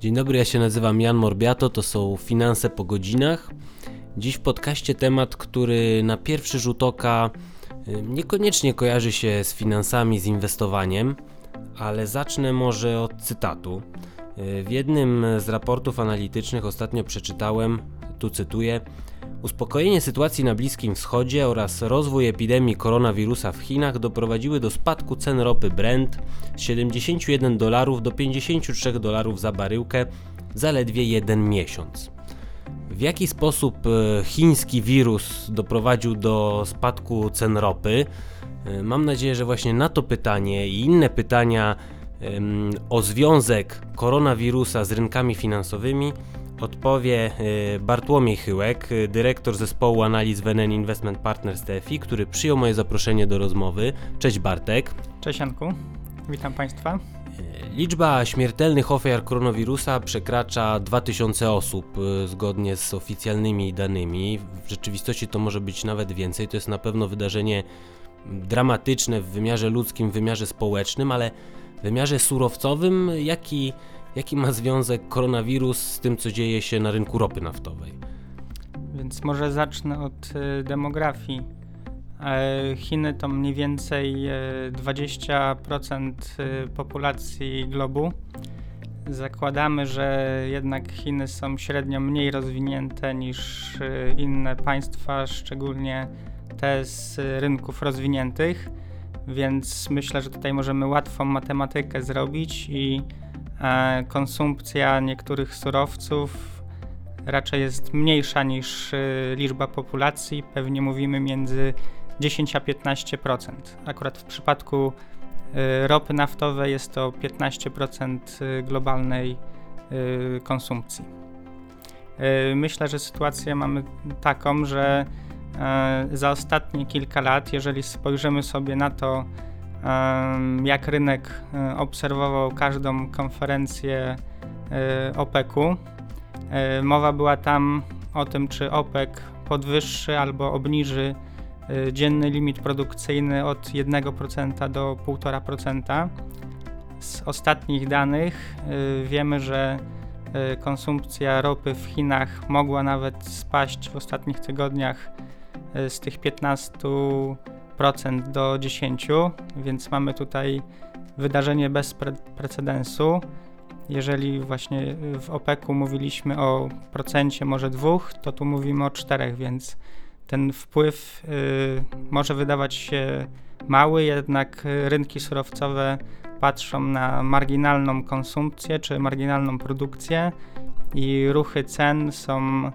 Dzień dobry, ja się nazywam Jan Morbiato, to są Finanse po godzinach. Dziś w podcaście temat, który na pierwszy rzut oka y, niekoniecznie kojarzy się z finansami, z inwestowaniem, ale zacznę może od cytatu. Y, w jednym z raportów analitycznych ostatnio przeczytałem, tu cytuję, Uspokojenie sytuacji na Bliskim Wschodzie oraz rozwój epidemii koronawirusa w Chinach doprowadziły do spadku cen ropy Brent z 71 dolarów do 53 dolarów za baryłkę zaledwie jeden miesiąc. W jaki sposób e, chiński wirus doprowadził do spadku cen ropy? E, mam nadzieję, że właśnie na to pytanie i inne pytania o związek koronawirusa z rynkami finansowymi odpowie y, Bartłomiej Chyłek, y, dyrektor zespołu analiz WNN Investment Partners TFI, który przyjął moje zaproszenie do rozmowy. Cześć Bartek. Cześć Janku, witam Państwa. Y, liczba śmiertelnych ofiar koronawirusa przekracza 2000 osób zgodnie z oficjalnymi danymi. W rzeczywistości to może być nawet więcej. To jest na pewno wydarzenie dramatyczne w wymiarze ludzkim, w wymiarze społecznym, ale w wymiarze surowcowym, jak i Jaki ma związek koronawirus z tym, co dzieje się na rynku ropy naftowej? Więc może zacznę od y, demografii. E, Chiny to mniej więcej 20% e, populacji globu. Zakładamy, że jednak Chiny są średnio mniej rozwinięte niż inne państwa, szczególnie te z rynków rozwiniętych, więc myślę, że tutaj możemy łatwą matematykę zrobić i E, konsumpcja niektórych surowców raczej jest mniejsza niż e, liczba populacji. Pewnie mówimy między 10 a 15%. Akurat w przypadku e, ropy naftowej jest to 15% globalnej konsumpcji. Myślę, że sytuację mamy taką, że za ostatnie kilka lat, jeżeli spojrzymy sobie na to, jak rynek e, obserwował każdą konferencję e, OPEC-u. E, mowa była tam o tym, czy OPEC podwyższy albo obniży dzienny limit produkcyjny od 1% do 1,5%. Z ostatnich danych wiemy, że konsumpcja ropy w Chinach mogła nawet spaść w ostatnich tygodniach z tych 15 do 10%, więc mamy tutaj wydarzenie bez pre precedensu. Jeżeli właśnie w OPEC-u mówiliśmy o procencie może dwóch, to tu mówimy o czterech, więc ten wpływ y, może wydawać się mały, jednak rynki surowcowe patrzą na marginalną konsumpcję czy marginalną produkcję i ruchy cen są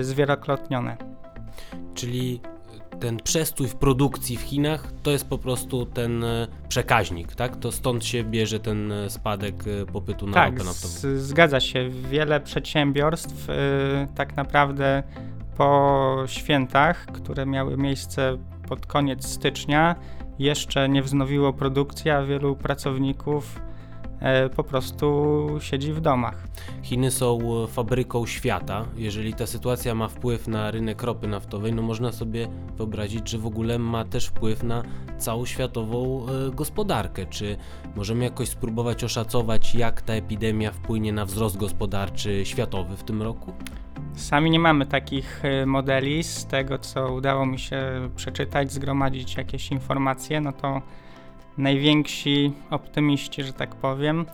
y, zwielokrotnione. Czyli ten przestój w produkcji w Chinach to jest po prostu ten e, przekaźnik, tak? To stąd się bierze ten e, spadek e, popytu na tak, ropę naftową. zgadza się. Wiele przedsiębiorstw tak naprawdę po świętach, które miały miejsce pod koniec stycznia, jeszcze nie wznowiło produkcji, a wielu pracowników po prostu siedzi w domach. Chiny są e, fabryką świata. Jeżeli ta sytuacja ma wpływ na rynek ropy naftowej, no można sobie wyobrazić, że w ogóle ma też wpływ na całą światową e, gospodarkę. Czy możemy jakoś spróbować oszacować, jak ta epidemia wpłynie na wzrost gospodarczy światowy w tym roku? Sami nie mamy takich modeli. Z tego, co udało mi się przeczytać, zgromadzić jakieś informacje, no to najwięksi optymiści, że tak powiem,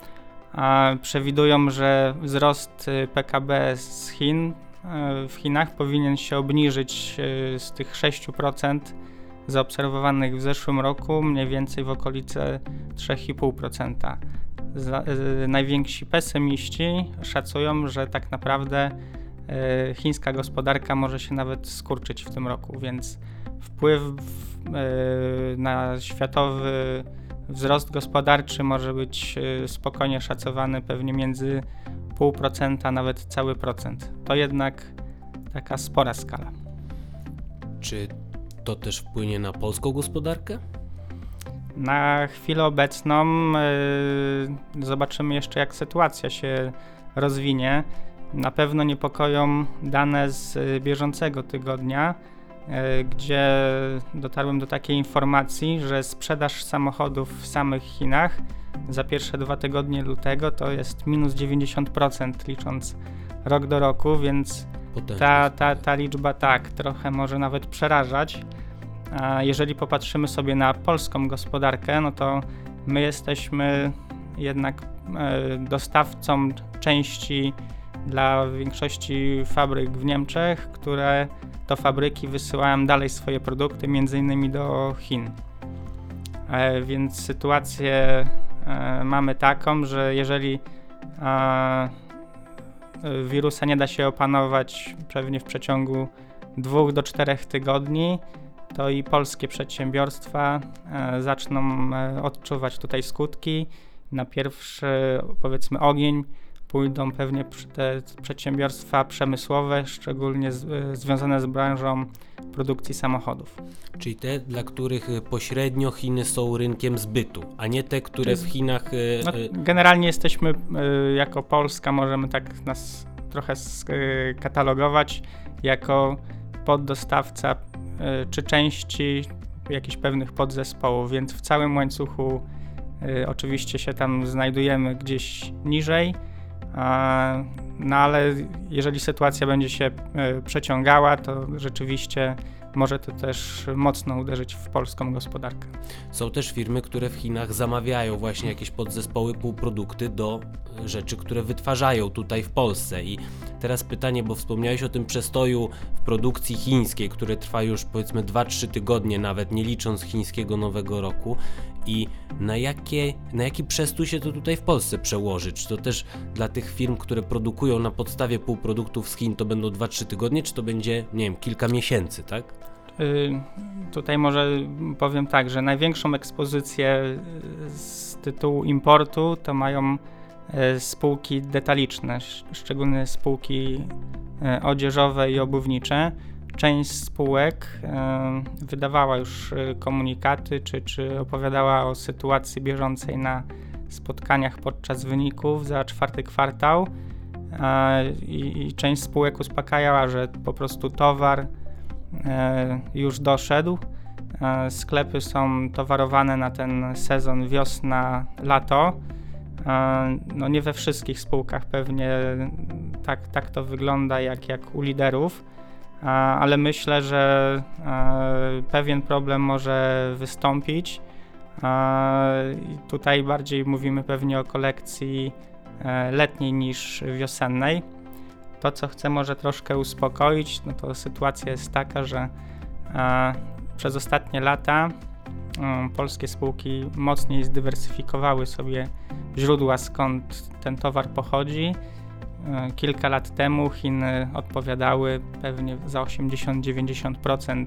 przewidują, że wzrost y, PKB z Chin y, w Chinach powinien się obniżyć y, z tych 6% zaobserwowanych w zeszłym roku mniej więcej w okolice 3,5%. Najwięksi pesymiści szacują, że tak naprawdę chińska gospodarka może się nawet skurczyć w tym roku, więc wpływ na światowy wzrost gospodarczy może być e, spokojnie szacowany pewnie między 0,5% a nawet cały procent. To jednak taka spora skala. Czy to też wpłynie na polską gospodarkę? Na chwilę obecną yy, zobaczymy jeszcze, jak sytuacja się rozwinie. Na pewno niepokoją dane z bieżącego tygodnia e, gdzie dotarłem do takiej informacji, że sprzedaż samochodów w samych Chinach za pierwsze dwa tygodnie lutego to jest minus 90% licząc rok do roku, więc ta, ta, ta liczba tak trochę może nawet przerażać. A jeżeli popatrzymy sobie na polską gospodarkę, no to my jesteśmy jednak e, dostawcą części dla większości fabryk w Niemczech, które to fabryki wysyłają dalej swoje produkty, między innymi do Chin. E, więc sytuację e, mamy taką, że jeżeli wirusa nie da się opanować pewnie w przeciągu dwóch do czterech tygodni, to i polskie przedsiębiorstwa e, zaczną e, odczuwać tutaj skutki. Na pierwszy, powiedzmy, ogień pójdą pewnie te przedsiębiorstwa przemysłowe, szczególnie z, e, związane z branżą produkcji samochodów. Czyli te, dla których pośrednio Chiny są rynkiem zbytu, a nie te, które w Chinach. No, generalnie jesteśmy jako Polska, możemy tak nas trochę skatalogować jako poddostawca E, czy części jakichś pewnych podzespołów, więc w całym łańcuchu e, oczywiście się tam znajdujemy gdzieś niżej, no ale jeżeli sytuacja będzie się e, przeciągała, to rzeczywiście może to też mocno uderzyć w polską gospodarkę. Są też firmy, które w Chinach zamawiają właśnie jakieś podzespoły, półprodukty do rzeczy, które wytwarzają tutaj w Polsce. I teraz pytanie, bo wspomniałeś o tym przestoju w produkcji chińskiej, które trwa już powiedzmy 2-3 tygodnie, nawet nie licząc chińskiego Nowego Roku. I na, jakie, na jaki przestój się to tutaj w Polsce przełoży? Czy to też dla tych firm, które produkują na podstawie półproduktów z Chin, to będą 2-3 tygodnie, czy to będzie, nie wiem, kilka miesięcy, tak? Y, tutaj może powiem tak, że największą ekspozycję z tytułu importu to mają spółki detaliczne, szczególnie spółki y, odzieżowe i obuwnicze. Część spółek wydawała już komunikaty, czy, czy opowiadała o sytuacji bieżącej na spotkaniach podczas wyników za czwarty kwartał. I, i część spółek uspokajała, że po prostu towar E, już doszedł. E, sklepy są towarowane na ten sezon wiosna-lato. E, no nie we wszystkich spółkach pewnie tak, tak to wygląda jak, jak u liderów, ale myślę, że pewien problem może wystąpić. Tutaj bardziej mówimy pewnie o kolekcji letniej niż wiosennej. To, co chcę może troszkę uspokoić, no to sytuacja jest taka, że e, przez ostatnie lata e, polskie spółki mocniej zdywersyfikowały sobie źródła, skąd ten towar pochodzi. E, kilka lat temu Chiny odpowiadały pewnie za 80-90%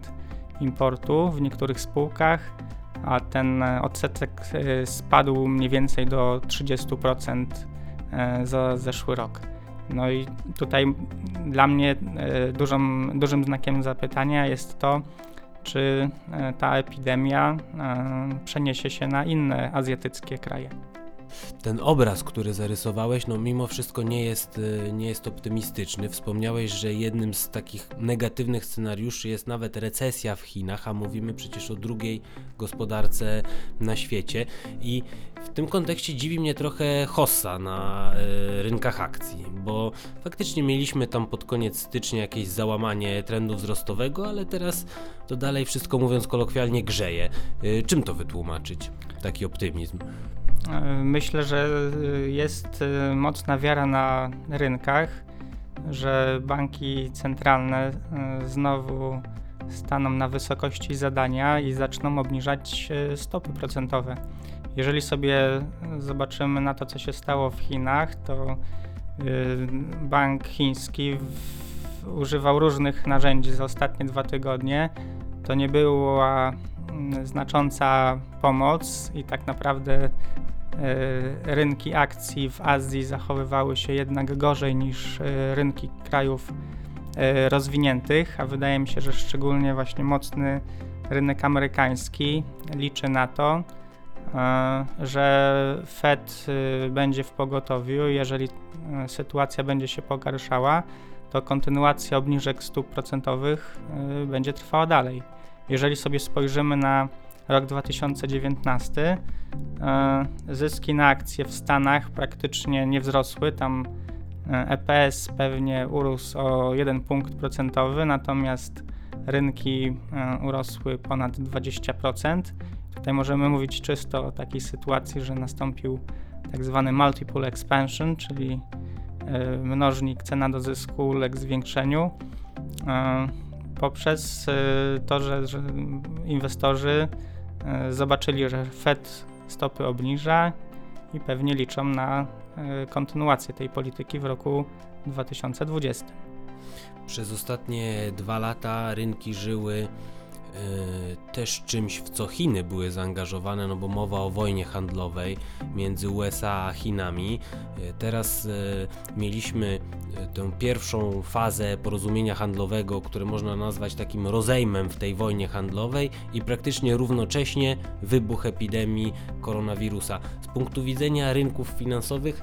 importu w niektórych spółkach, a ten odsetek e, spadł mniej więcej do 30% e, za zeszły rok. No i tutaj dla mnie e, dużym, dużym znakiem zapytania jest to, czy e, ta epidemia e, przeniesie się na inne azjatyckie kraje. Ten obraz, który zarysowałeś, no mimo wszystko nie jest, nie jest optymistyczny. Wspomniałeś, że jednym z takich negatywnych scenariuszy jest nawet recesja w Chinach, a mówimy przecież o drugiej gospodarce na świecie. I w tym kontekście dziwi mnie trochę hossa na y, rynkach akcji, bo faktycznie mieliśmy tam pod koniec stycznia jakieś załamanie trendu wzrostowego, ale teraz to dalej wszystko mówiąc kolokwialnie grzeje. Y, czym to wytłumaczyć, taki optymizm? E, myślę, że jest mocna wiara na rynkach, że banki centralne znowu staną na wysokości zadania i zaczną obniżać stopy procentowe. Jeżeli sobie zobaczymy na to, co się stało w Chinach, to bank chiński używał różnych narzędzi za ostatnie dwa tygodnie. To nie była mm, znacząca pomoc i tak naprawdę rynki akcji w Azji zachowywały się jednak gorzej niż y, rynki krajów rozwiniętych, a wydaje mi się, że szczególnie właśnie mocny rynek amerykański liczy na to, E, że Fed będzie w pogotowiu, jeżeli e, sytuacja będzie się pogarszała, to kontynuacja obniżek stóp procentowych będzie trwała dalej. Jeżeli sobie spojrzymy na rok 2019, y, zyski na akcje w Stanach praktycznie nie wzrosły. Tam EPS pewnie urósł o 1 punkt procentowy, natomiast rynki urosły ponad 20%. Tutaj możemy mówić czysto o takiej sytuacji, że nastąpił tak zwany multiple expansion, czyli e, mnożnik cena do zysku uległ zwiększeniu e, poprzez e, to, że, że inwestorzy zobaczyli, że Fed stopy obniża i pewnie liczą na kontynuację tej polityki w roku 2020. Przez ostatnie dwa lata rynki żyły E, też czymś, w co Chiny były zaangażowane, no bo mowa o wojnie handlowej między USA a Chinami. E, teraz e, mieliśmy tę pierwszą fazę porozumienia handlowego, które można nazwać takim rozejmem w tej wojnie handlowej i praktycznie równocześnie wybuch epidemii koronawirusa. Z punktu widzenia rynków finansowych,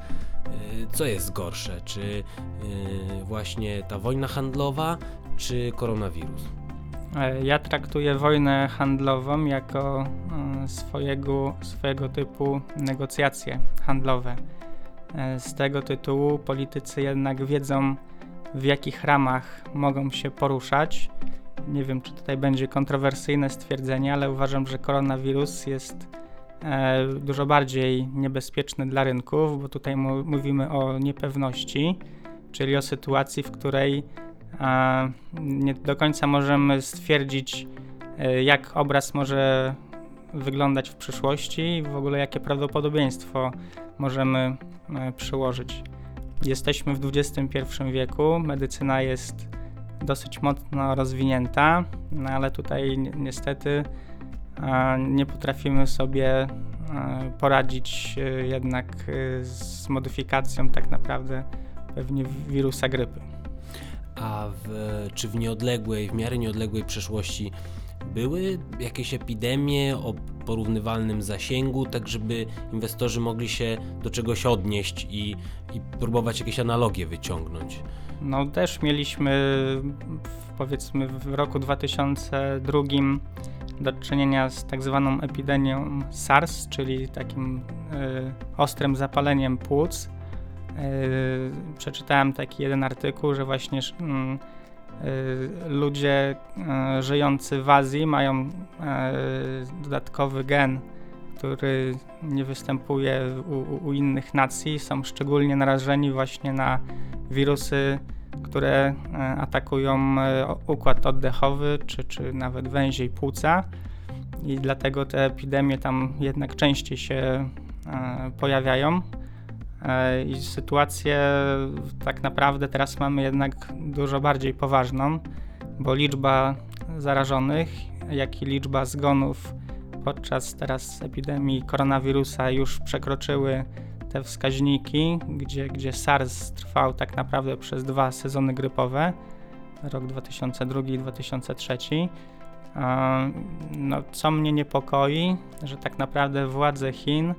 co jest gorsze? Czy właśnie ta wojna handlowa, czy koronawirus? E, ja traktuję wojnę handlową jako e, swojego, swojego typu negocjacje handlowe. E, z tego tytułu politycy jednak wiedzą, w jakich ramach mogą się poruszać. Nie wiem, czy tutaj będzie kontrowersyjne stwierdzenie, ale uważam, że koronawirus jest dużo bardziej niebezpieczny dla rynków, bo tutaj mówimy o niepewności, czyli o sytuacji, w której nie do końca możemy stwierdzić, e, jak obraz może wyglądać w przyszłości i w ogóle jakie prawdopodobieństwo możemy e, przyłożyć. Jesteśmy w XXI wieku, medycyna jest dosyć mocno rozwinięta, no ale tutaj niestety nie potrafimy sobie poradzić e, jednak z modyfikacją tak naprawdę pewnie wirusa grypy a w, czy w nieodległej, w miarę nieodległej przeszłości były jakieś epidemie o porównywalnym zasięgu, tak żeby inwestorzy mogli się do czegoś odnieść i, i próbować jakieś analogie wyciągnąć? No też mieliśmy powiedzmy w roku 2002 do czynienia z tak zwaną epidemią SARS, czyli takim y, ostrym zapaleniem płuc przeczytałem taki jeden artykuł, że właśnie mm, yy, ludzie yy, żyjący w Azji mają dodatkowy gen, który nie występuje u, u, innych nacji, są szczególnie narażeni właśnie na wirusy, które atakują układ oddechowy, czy, czy nawet węzie i płuca. I dlatego te epidemie tam jednak częściej się pojawiają. E, I sytuację tak naprawdę teraz mamy jednak dużo bardziej poważną, bo liczba zarażonych, jak i liczba zgonów podczas teraz epidemii koronawirusa już przekroczyły te wskaźniki, gdzie, gdzie SARS trwał tak naprawdę przez dwa sezony grypowe, rok 2002 i 2003. E, no, co mnie niepokoi, że tak naprawdę władze Chin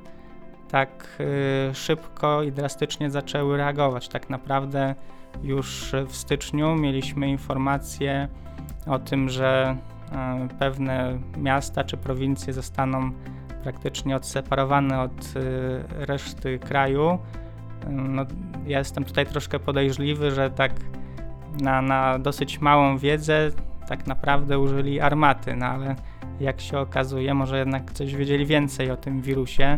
tak y, szybko i drastycznie zaczęły reagować. Tak naprawdę już w styczniu mieliśmy informacje o tym, że y, pewne miasta czy prowincje zostaną praktycznie odseparowane od y, reszty kraju. No, ja jestem tutaj troszkę podejrzliwy, że tak na, na dosyć małą wiedzę tak naprawdę użyli armaty, no ale jak się okazuje, może jednak coś wiedzieli więcej o tym wirusie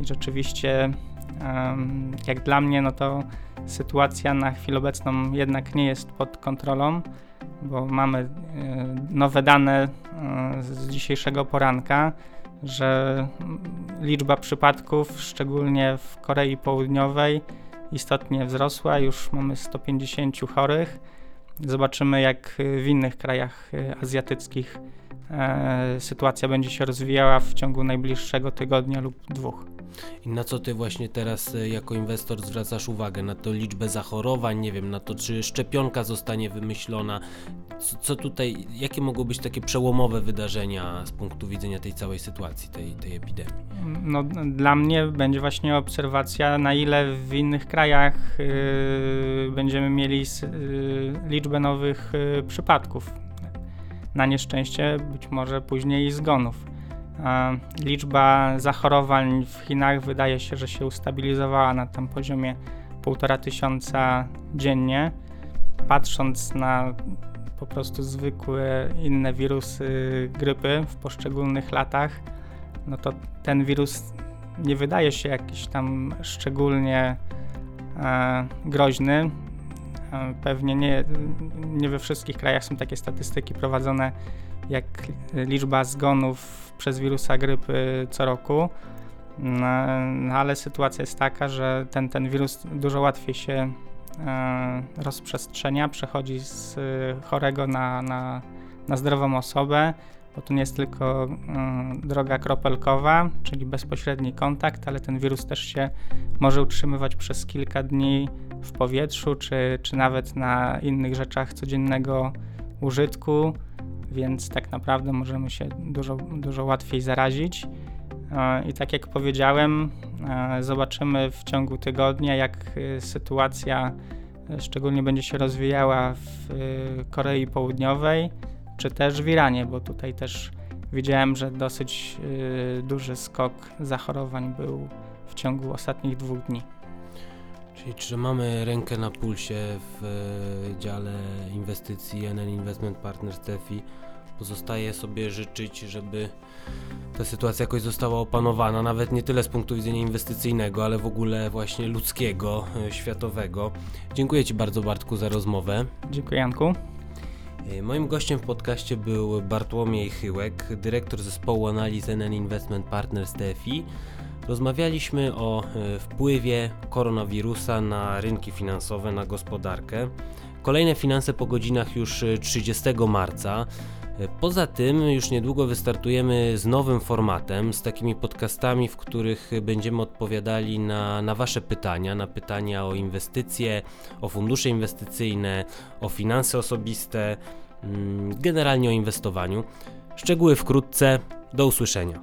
i rzeczywiście, jak dla mnie, no to sytuacja na chwilę obecną jednak nie jest pod kontrolą, bo mamy e, nowe dane e, z dzisiejszego poranka, że liczba przypadków, szczególnie w Korei Południowej, istotnie wzrosła. Już mamy 150 chorych. Zobaczymy, jak w innych krajach e, sytuacja będzie się rozwijała w ciągu najbliższego tygodnia lub dwóch. I na co ty właśnie teraz e, jako inwestor zwracasz uwagę? Na to liczbę zachorowań, nie wiem, na to czy szczepionka zostanie wymyślona? Co, co tutaj, jakie mogą być takie przełomowe wydarzenia z punktu widzenia tej całej sytuacji, tej, tej epidemii? No, dla mnie będzie właśnie obserwacja, na ile w innych krajach yy, będziemy mieli yy, liczbę nowych yy, przypadków. Na nieszczęście być może później i zgonów. Liczba zachorowań w Chinach wydaje się, że się ustabilizowała na tam poziomie 1,5 tysiąca dziennie. Patrząc na po prostu zwykłe inne wirusy grypy w poszczególnych latach, no to ten wirus nie wydaje się jakiś tam szczególnie e, groźny. E, pewnie nie, nie we wszystkich krajach są takie statystyki prowadzone jak liczba zgonów przez wirusa grypy co roku. No, no, ale sytuacja jest taka, że ten, ten wirus dużo łatwiej się e, rozprzestrzenia, przechodzi z e, chorego na, na, na zdrową osobę bo to nie jest tylko y, droga kropelkowa, czyli bezpośredni kontakt, ale ten wirus też się może utrzymywać przez kilka dni w powietrzu, czy, czy nawet na innych rzeczach codziennego użytku, więc tak naprawdę możemy się dużo, dużo łatwiej zarazić. Y, I tak jak powiedziałem, y, zobaczymy w ciągu tygodnia, jak y, sytuacja szczególnie będzie się rozwijała w Korei Południowej czy też w Iranie, bo tutaj też widziałem, że dosyć duży skok zachorowań był w ciągu ostatnich dwóch dni. Czyli czy mamy rękę na pulsie w e, dziale inwestycji NN Investment Partners TFI? Pozostaje sobie życzyć, żeby ta sytuacja jakoś została opanowana, nawet nie tyle z punktu widzenia inwestycyjnego, ale w ogóle właśnie ludzkiego, e, światowego. Dziękuję Ci bardzo Bartku za rozmowę. Dziękuję Janku. E, Moim gościem w podcaście był Bartłomiej Chyłek, dyrektor zespołu analiz NN Investment Partners TFI. Rozmawialiśmy o e, wpływie koronawirusa na rynki finansowe, na gospodarkę. Kolejne finanse po godzinach już e, 30 marca. E, Poza tym już niedługo wystartujemy z nowym formatem, z takimi podcastami, w których będziemy odpowiadali na, na Wasze pytania, na pytania o inwestycje, o fundusze inwestycyjne, o finanse osobiste, mm, generalnie o inwestowaniu. Szczegóły wkrótce. Do usłyszenia.